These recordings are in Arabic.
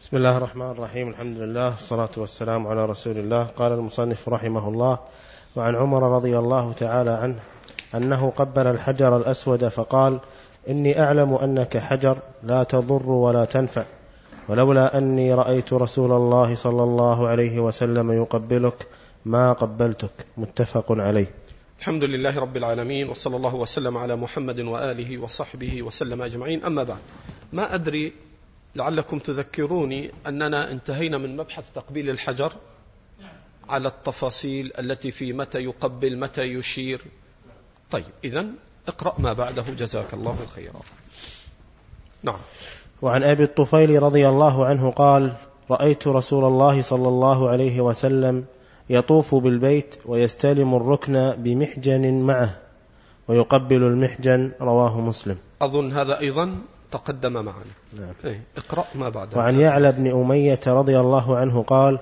بسم الله الرحمن الرحيم الحمد لله والصلاة والسلام على رسول الله قال المصنف رحمه الله وعن عمر رضي الله تعالى عنه أنه قبل الحجر الأسود فقال إني أعلم أنك حجر لا تضر ولا تنفع ولولا أني رأيت رسول الله صلى الله عليه وسلم يقبلك ما قبلتك متفق عليه الحمد لله رب العالمين وصلى الله وسلم على محمد وآله وصحبه وسلم أجمعين أما بعد ما أدري لعلكم تذكروني أننا انتهينا من مبحث تقبيل الحجر على التفاصيل التي في متى يقبل متى يشير. طيب إذا اقرأ ما بعده. جزاك الله خيرا. نعم. وعن أبي الطفيل رضي الله عنه قال رأيت رسول الله صلى الله عليه وسلم يطوف بالبيت ويستلم الركن بمحجن معه ويقبل المحجن رواه مسلم. أظن هذا أيضا تقدم معنا. نعم. إيه؟ اقرأ ما بعد. وعن يعلى بن أمية رضي الله عنه قال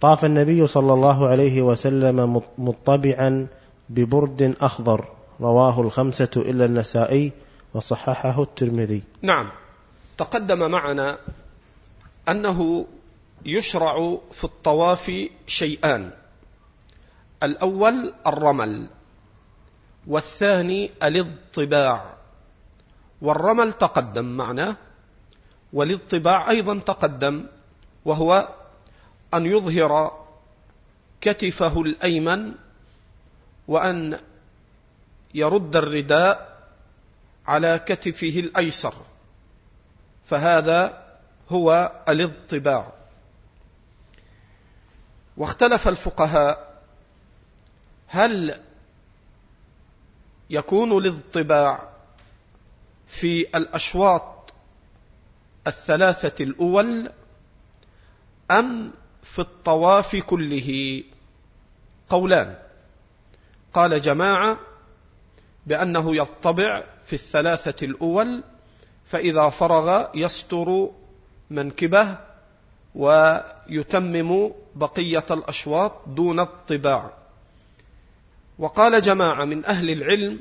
طاف النبي صلى الله عليه وسلم مطبعا ببرد أخضر رواه الخمسة إلا النسائي وصححه الترمذي. نعم. تقدم معنا أنه يشرع في الطواف شيئان. الأول الرمل والثاني الاضطباع. والرمل تقدم معنا والاطباع أيضا تقدم وهو أن يظهر كتفه الأيمن وأن يرد الرداء على كتفه الأيسر. فهذا هو الاضطباع واختلف الفقهاء هل يكون الاضطباع في الأشواط الثلاثة الأول أم في الطواف كله؟ قولان. قال جماعة بأنه يطبع في الثلاثة الأول فإذا فرغ يستر منكبه ويتمم بقية الأشواط دون الطباع. وقال جماعة من أهل العلم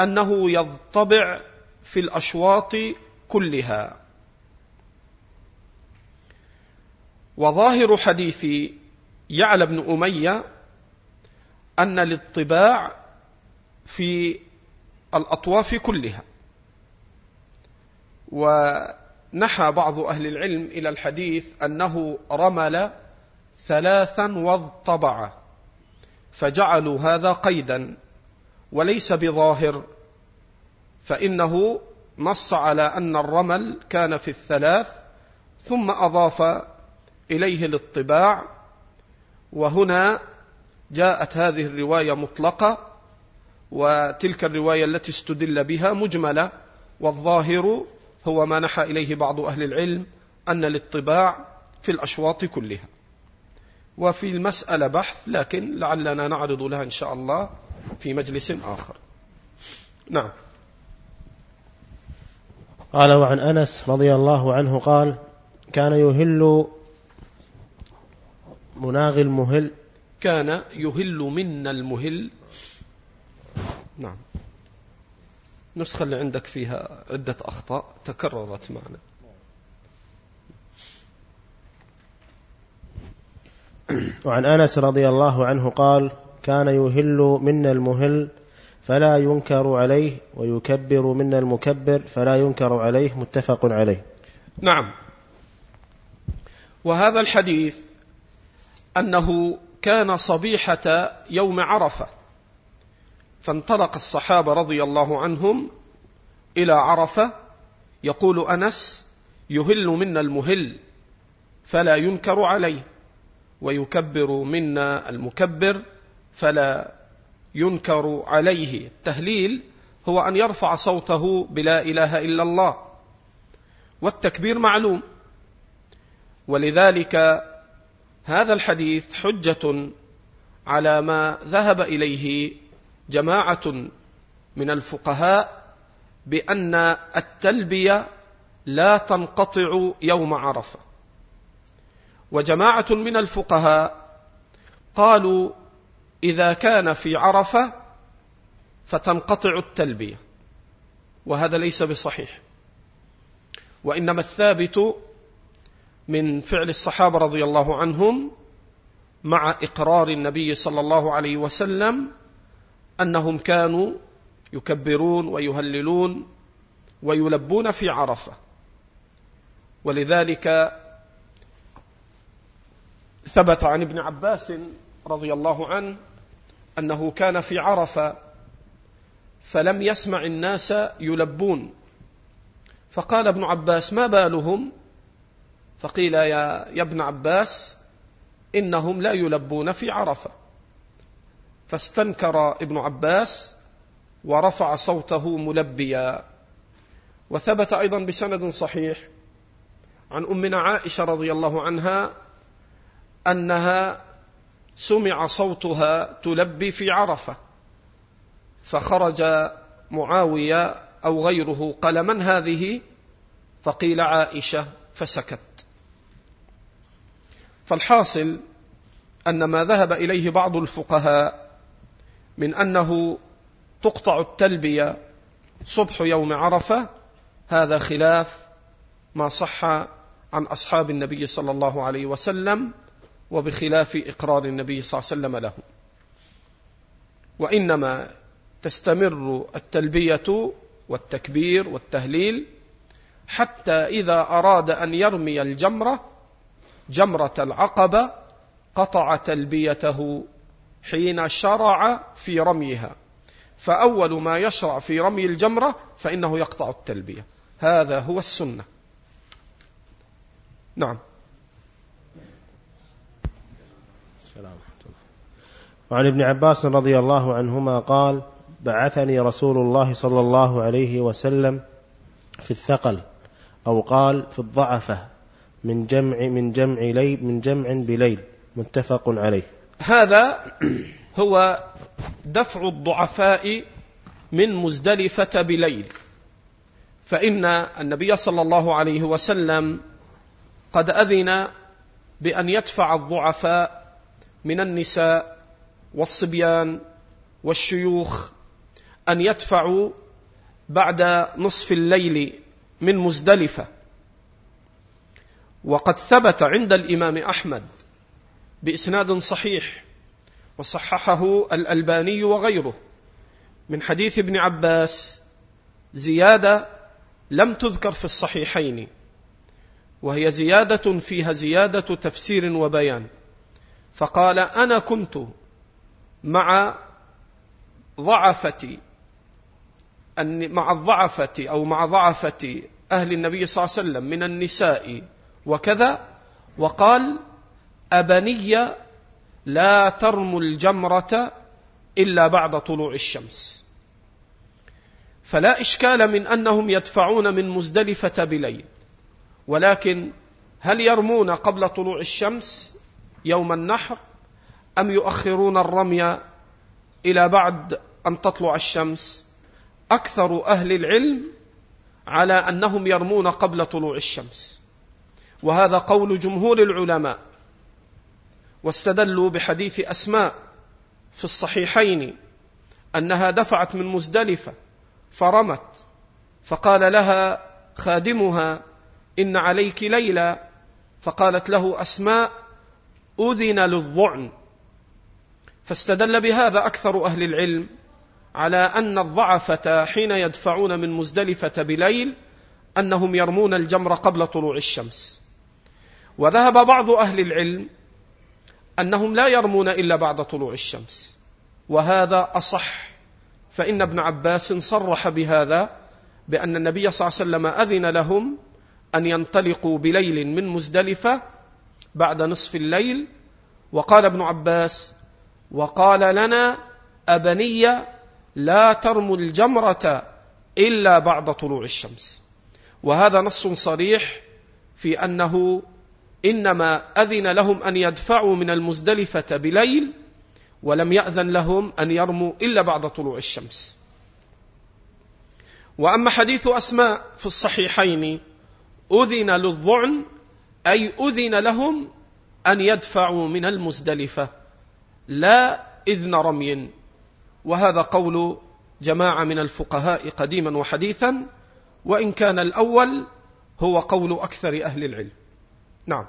أنه يضطبع في الأشواط كلها. وظاهر حديث يعلى بن أمية أن الاطباع في الأطواف كلها. ونحى بعض أهل العلم إلى الحديث أنه رمل ثلاثا واضطبع فجعلوا هذا قيدا وليس بظاهر. فإنه نص على أن الرمل كان في الثلاث ثم أضاف إليه الاطباع وهنا جاءت هذه الرواية مطلقة وتلك الرواية التي استدل بها مجملة والظاهر هو ما نحى إليه بعض أهل العلم أن الاطباع في الأشواط كلها. وفي المسألة بحث لكن لعلنا نعرض لها إن شاء الله في مجلس آخر. نعم. قال وعن أنس رضي الله عنه قال كان يهل مناغي المهل. كان يهل منا المهل. نعم. نسخة اللي عندك فيها عدة أخطاء تكررت معنا. وعن أنس رضي الله عنه قال كان يهل منا المهل. فلا ينكر عليه ويكبر منا المكبر فلا ينكر عليه متفق عليه. نعم. وهذا الحديث أنه كان صبيحة يوم عرفة فانطلق الصحابة رضي الله عنهم إلى عرفة يقول أنس يهل منا المهل فلا ينكر عليه ويكبر منا المكبر فلا ينكر عليه. التهليل هو أن يرفع صوته بلا إله إلا الله. والتكبير معلوم. ولذلك هذا الحديث حجة على ما ذهب إليه جماعة من الفقهاء بأن التلبية لا تنقطع يوم عرفة. وجماعة من الفقهاء قالوا إذا كان في عرفة فتنقطع التلبية وهذا ليس بصحيح. وإنما الثابت من فعل الصحابة رضي الله عنهم مع إقرار النبي صلى الله عليه وسلم أنهم كانوا يكبرون ويهللون ويلبون في عرفة. ولذلك ثبت عن ابن عباس رضي الله عنه أنه كان في عرفة فلم يسمع الناس يلبون. فقال ابن عباس ما بالهم؟ فقيل يا, يا ابن عباس إنهم لا يلبون في عرفة. فاستنكر ابن عباس ورفع صوته ملبيا. وثبت أيضا بسند صحيح عن أمنا عائشة رضي الله عنها أنها سمع صوتها تلبي في عرفة. فخرج معاوية أو غيره قال من هذه؟ فقيل عائشة فسكت. فالحاصل أن ما ذهب إليه بعض الفقهاء من أنه تقطع التلبية صبح يوم عرفة هذا خلاف ما صح عن أصحاب النبي صلى الله عليه وسلم وبخلاف إقرار النبي صلى الله عليه وسلم له. وإنما تستمر التلبية والتكبير والتهليل حتى إذا أراد أن يرمي الجمرة جمرة العقبة قطع تلبيته حين شرع في رميها. فأول ما يشرع في رمي الجمرة فإنه يقطع التلبية. هذا هو السنة. نعم. وعن ابن عباس رضي الله عنهما قال بعثني رسول الله صلى الله عليه وسلم في الثقل أو قال في الضعفة من جمع من جمع ليل من جمع بليل متفق عليه. هذا هو دفع الضعفاء من مزدلفة بليل. فإن النبي صلى الله عليه وسلم قد أذن بأن يدفع الضعفاء من النساء والصبيان والشيوخ أن يدفعوا بعد نصف الليل من مزدلفة. وقد ثبت عند الإمام أحمد بإسناد صحيح وصححه الألباني وغيره من حديث ابن عباس زيادة لم تذكر في الصحيحين وهي زيادة فيها زيادة تفسير وبيان. فقال أنا كنت مع ضعفة مع الضعفة أو مع ضعفة أهل النبي صلى الله عليه وسلم من النساء وكذا وقال أبنية لا ترموا الجمرة إلا بعد طلوع الشمس. فلا إشكال من أنهم يدفعون من مزدلفة بليل ولكن هل يرمون قبل طلوع الشمس؟ يوم النحر أم يؤخرون الرمي إلى بعد أن تطلع الشمس؟ أكثر أهل العلم على أنهم يرمون قبل طلوع الشمس. وهذا قول جمهور العلماء. واستدلوا بحديث أسماء في الصحيحين أنها دفعت من مزدلفة فرمت فقال لها خادمها إن عليك ليلى فقالت له أسماء أذن للظعن. فاستدل بهذا أكثر أهل العلم على أن الضعفة حين يدفعون من مزدلفة بليل أنهم يرمون الجمر قبل طلوع الشمس. وذهب بعض أهل العلم أنهم لا يرمون إلا بعد طلوع الشمس. وهذا أصح فإن ابن عباس صرح بهذا بأن النبي صلى الله عليه وسلم أذن لهم أن ينطلقوا بليل من مزدلفة بعد نصف الليل وقال ابن عباس وقال لنا أبنية لا ترموا الجمرة إلا بعد طلوع الشمس. وهذا نص صريح في أنه إنما أذن لهم أن يدفعوا من المزدلفة بليل ولم يأذن لهم أن يرموا إلا بعد طلوع الشمس. وأما حديث أسماء في الصحيحين أذن للظعن أي أذن لهم أن يدفعوا من المزدلفة. لا إذن رمي. وهذا قول جماعة من الفقهاء قديما وحديثا وإن كان الأول هو قول أكثر أهل العلم. نعم.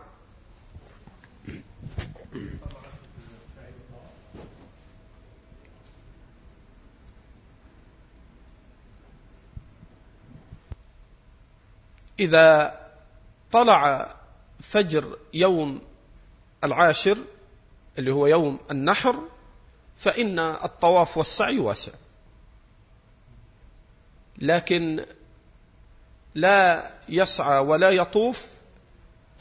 إذا طلع فجر يوم العاشر اللي هو يوم النحر فإن الطواف والسعي واسع. لكن لا يسعى ولا يطوف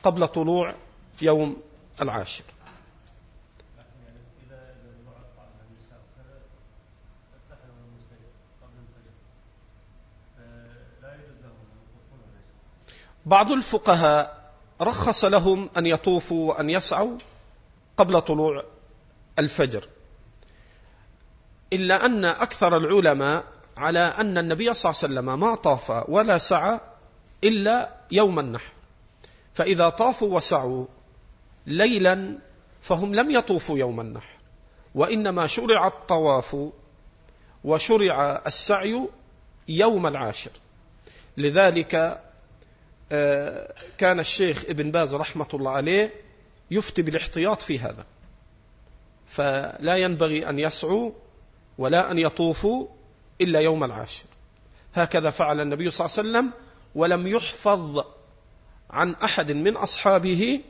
قبل طلوع يوم العاشر. بعض الفقهاء رخص لهم أن يطوفوا وأن يسعوا قبل طلوع الفجر. إلا أن أكثر العلماء على أن النبي صلى الله عليه وسلم ما طاف ولا سعى إلا يوم النحر. فإذا طافوا وسعوا ليلا فهم لم يطوفوا يوم النحر وإنما شرع الطواف وشرع السعي يوم العاشر. لذلك كان الشيخ ابن باز رحمة الله عليه يفتي بالاحتياط في هذا. فلا ينبغي أن يسعوا ولا أن يطوفوا إلا يوم العاشر. هكذا فعل النبي صلى الله عليه وسلم ولم يحفظ عن أحد من أصحابه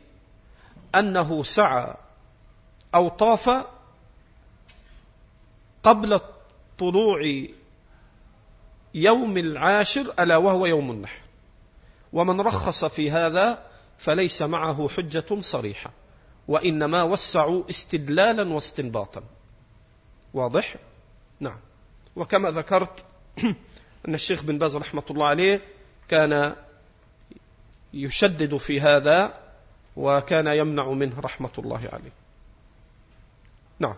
أنه سعى أو طاف قبل طلوع يوم العاشر ألا وهو يوم النحر. ومن رخص في هذا فليس معه حجة صريحة وإنما وسعوا استدلالا واستنباطا. واضح؟ نعم. وكما ذكرت أن الشيخ بن باز رحمة الله عليه كان يشدد في هذا وكان يمنع منه رحمة الله عليه. نعم.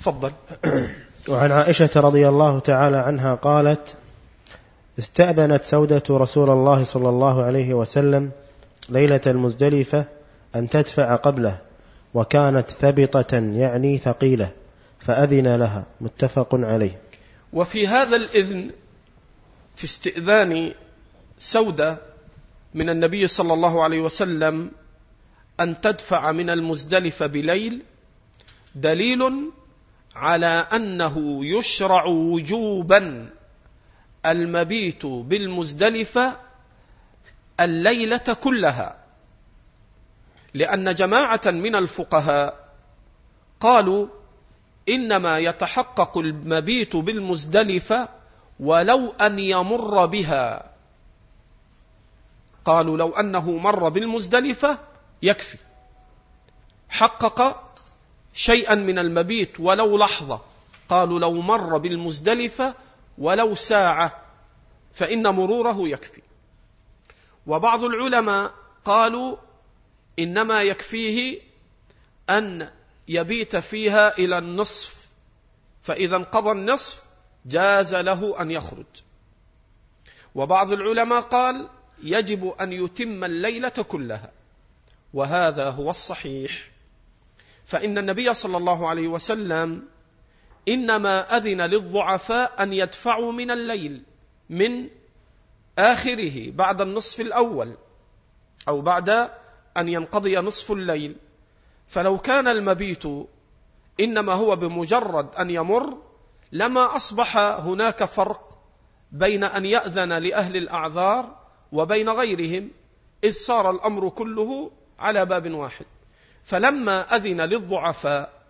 تفضل. وعن عائشة رضي الله تعالى عنها قالت استأذنت سودة رسول الله صلى الله عليه وسلم ليلة المزدلفة أن تدفع قبله وكانت ثبطة يعني ثقيلة فأذن لها. متفق عليه. وفي هذا الإذن في استئذان سودة من النبي صلى الله عليه وسلم أن تدفع من المزدلفة بليل دليل على أنه يشرع وجوبا المبيت بالمزدلفة الليلة كلها لأن جماعة من الفقهاء قالوا إنما يتحقق المبيت بالمزدلفة ولو أن يمر بها. قالوا لو أنه مر بالمزدلفة يكفي. حقق شيئا من المبيت ولو لحظة. قالوا لو مر بالمزدلفة ولو ساعة فإن مروره يكفي. وبعض العلماء قالوا إنما يكفيه أن يبيت فيها إلى النصف فإذا انقضى النصف جاز له أن يخرج. وبعض العلماء قال يجب أن يتم الليلة كلها وهذا هو الصحيح. فإن النبي صلى الله عليه وسلم إنما أذن للضعفاء أن يدفعوا من الليل من آخره بعد النصف الأول أو بعد أن ينقضي نصف الليل. فلو كان المبيت إنما هو بمجرد أن يمر لما أصبح هناك فرق بين أن يأذن لأهل الأعذار وبين غيرهم إذ صار الأمر كله على باب واحد. فلما أذن للضعفاء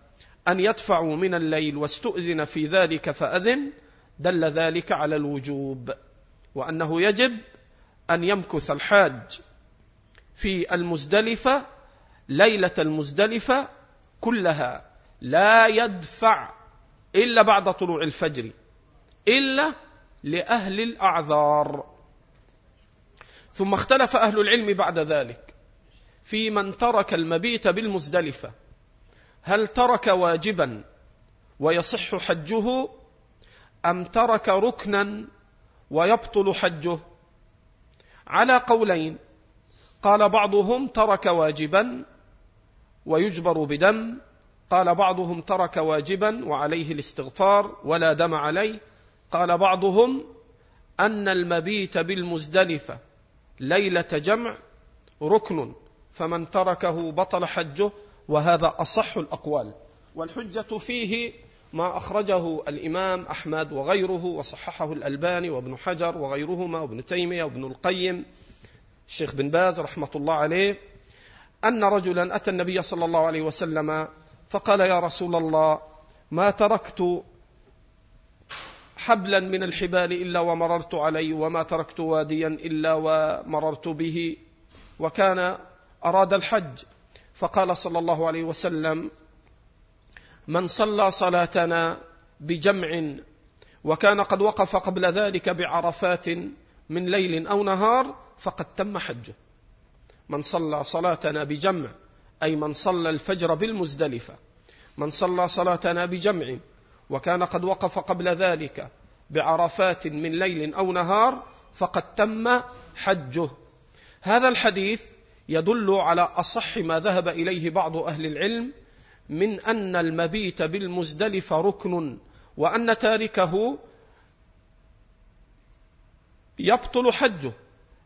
أن يدفعوا من الليل واستؤذن في ذلك فأذن دل ذلك على الوجوب وأنه يجب أن يمكث الحاج في المزدلفة ليلة المزدلفة كلها لا يدفع إلا بعد طلوع الفجر إلا لأهل الأعذار. ثم اختلف أهل العلم بعد ذلك في من ترك المبيت بالمزدلفة. هل ترك واجبا ويصح حجه أم ترك ركنا ويبطل حجه؟ على قولين. قال بعضهم ترك واجبا ويجبر بدم. قال بعضهم ترك واجبا وعليه الاستغفار ولا دم عليه. قال بعضهم أن المبيت بالمزدلفة ليلة جمع ركن فمن تركه بطل حجه وهذا أصح الأقوال. والحجة فيه ما أخرجه الإمام أحمد وغيره وصححه الألباني وابن حجر وغيرهما وابن تيمية وابن القيم الشيخ بن باز رحمة الله عليه أن رجلا أتى النبي صلى الله عليه وسلم فقال يا رسول الله ما تركت حبلا من الحبال إلا ومررت عليه وما تركت واديا إلا ومررت به وكان أراد الحج. فقال صلى الله عليه وسلم من صلى صلاتنا بجمع وكان قد وقف قبل ذلك بعرفات من ليل أو نهار فقد تم حجه. من صلى صلاتنا بجمع أي من صلى الفجر بالمزدلفة. من صلى صلاتنا بجمع وكان قد وقف قبل ذلك بعرفات من ليل أو نهار فقد تم حجه. هذا الحديث يدل على أصح ما ذهب إليه بعض أهل العلم من أن المبيت بالمزدلفة ركن وأن تاركه يبطل حجه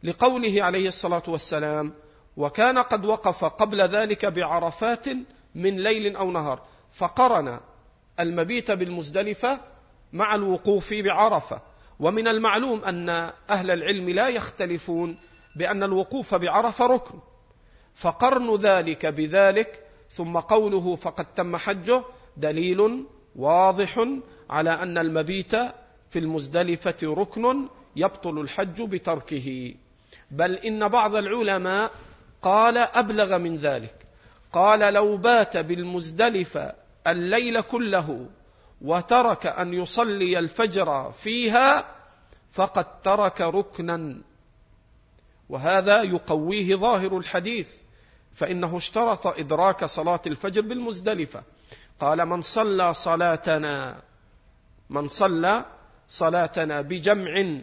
لقوله عليه الصلاة والسلام وكان قد وقف قبل ذلك بعرفات من ليل أو نهار فقرن المبيت بالمزدلفة مع الوقوف بعرفة ومن المعلوم أن أهل العلم لا يختلفون بأن الوقوف بعرفة ركن فقرن ذلك بذلك ثم قوله فقد تم حجه دليل واضح على أن المبيت في المزدلفة ركن يبطل الحج بتركه. بل إن بعض العلماء قال أبلغ من ذلك. قال لو بات بالمزدلفة الليل كله وترك أن يصلي الفجر فيها فقد ترك ركنا. وهذا يقويه ظاهر الحديث. فإنه اشترط إدراك صلاة الفجر بالمزدلفة. قال من صلى صلاتنا من صلى صلاتنا بجمع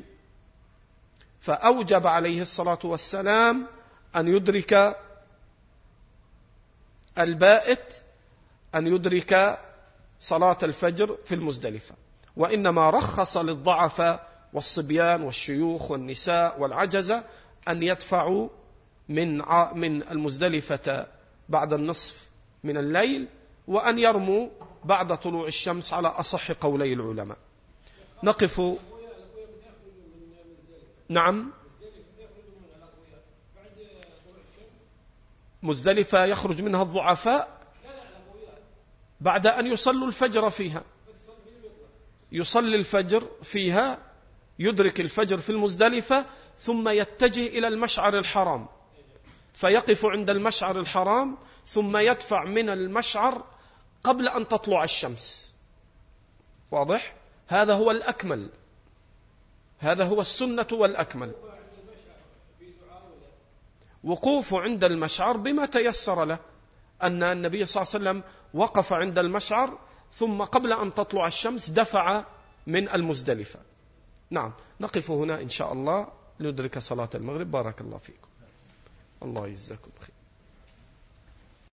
فأوجب عليه الصلاة والسلام أن يدرك البائت أن يدرك صلاة الفجر في المزدلفة. وإنما رخص للضعفاء والصبيان والشيوخ والنساء والعجزة أن يدفعوا من من المزدلفة بعد النصف من الليل وأن يرموا بعد طلوع الشمس على أصح قولي العلماء. نقف. نعم. مزدلفة يخرج منها الضعفاء بعد أن يصلوا الفجر فيها. يصلي الفجر فيها يدرك الفجر في المزدلفة ثم يتجه إلى المشعر الحرام. فيقف عند المشعر الحرام ثم يدفع من المشعر قبل أن تطلع الشمس. واضح؟ هذا هو الأكمل. هذا هو السنة والأكمل. وقوف عند المشعر بما تيسر له أن النبي صلى الله عليه وسلم وقف عند المشعر ثم قبل أن تطلع الشمس دفع من المزدلفة. نعم نقف هنا إن شاء الله لندرك صلاة المغرب. بارك الله فيكم. Allah yuzzakum.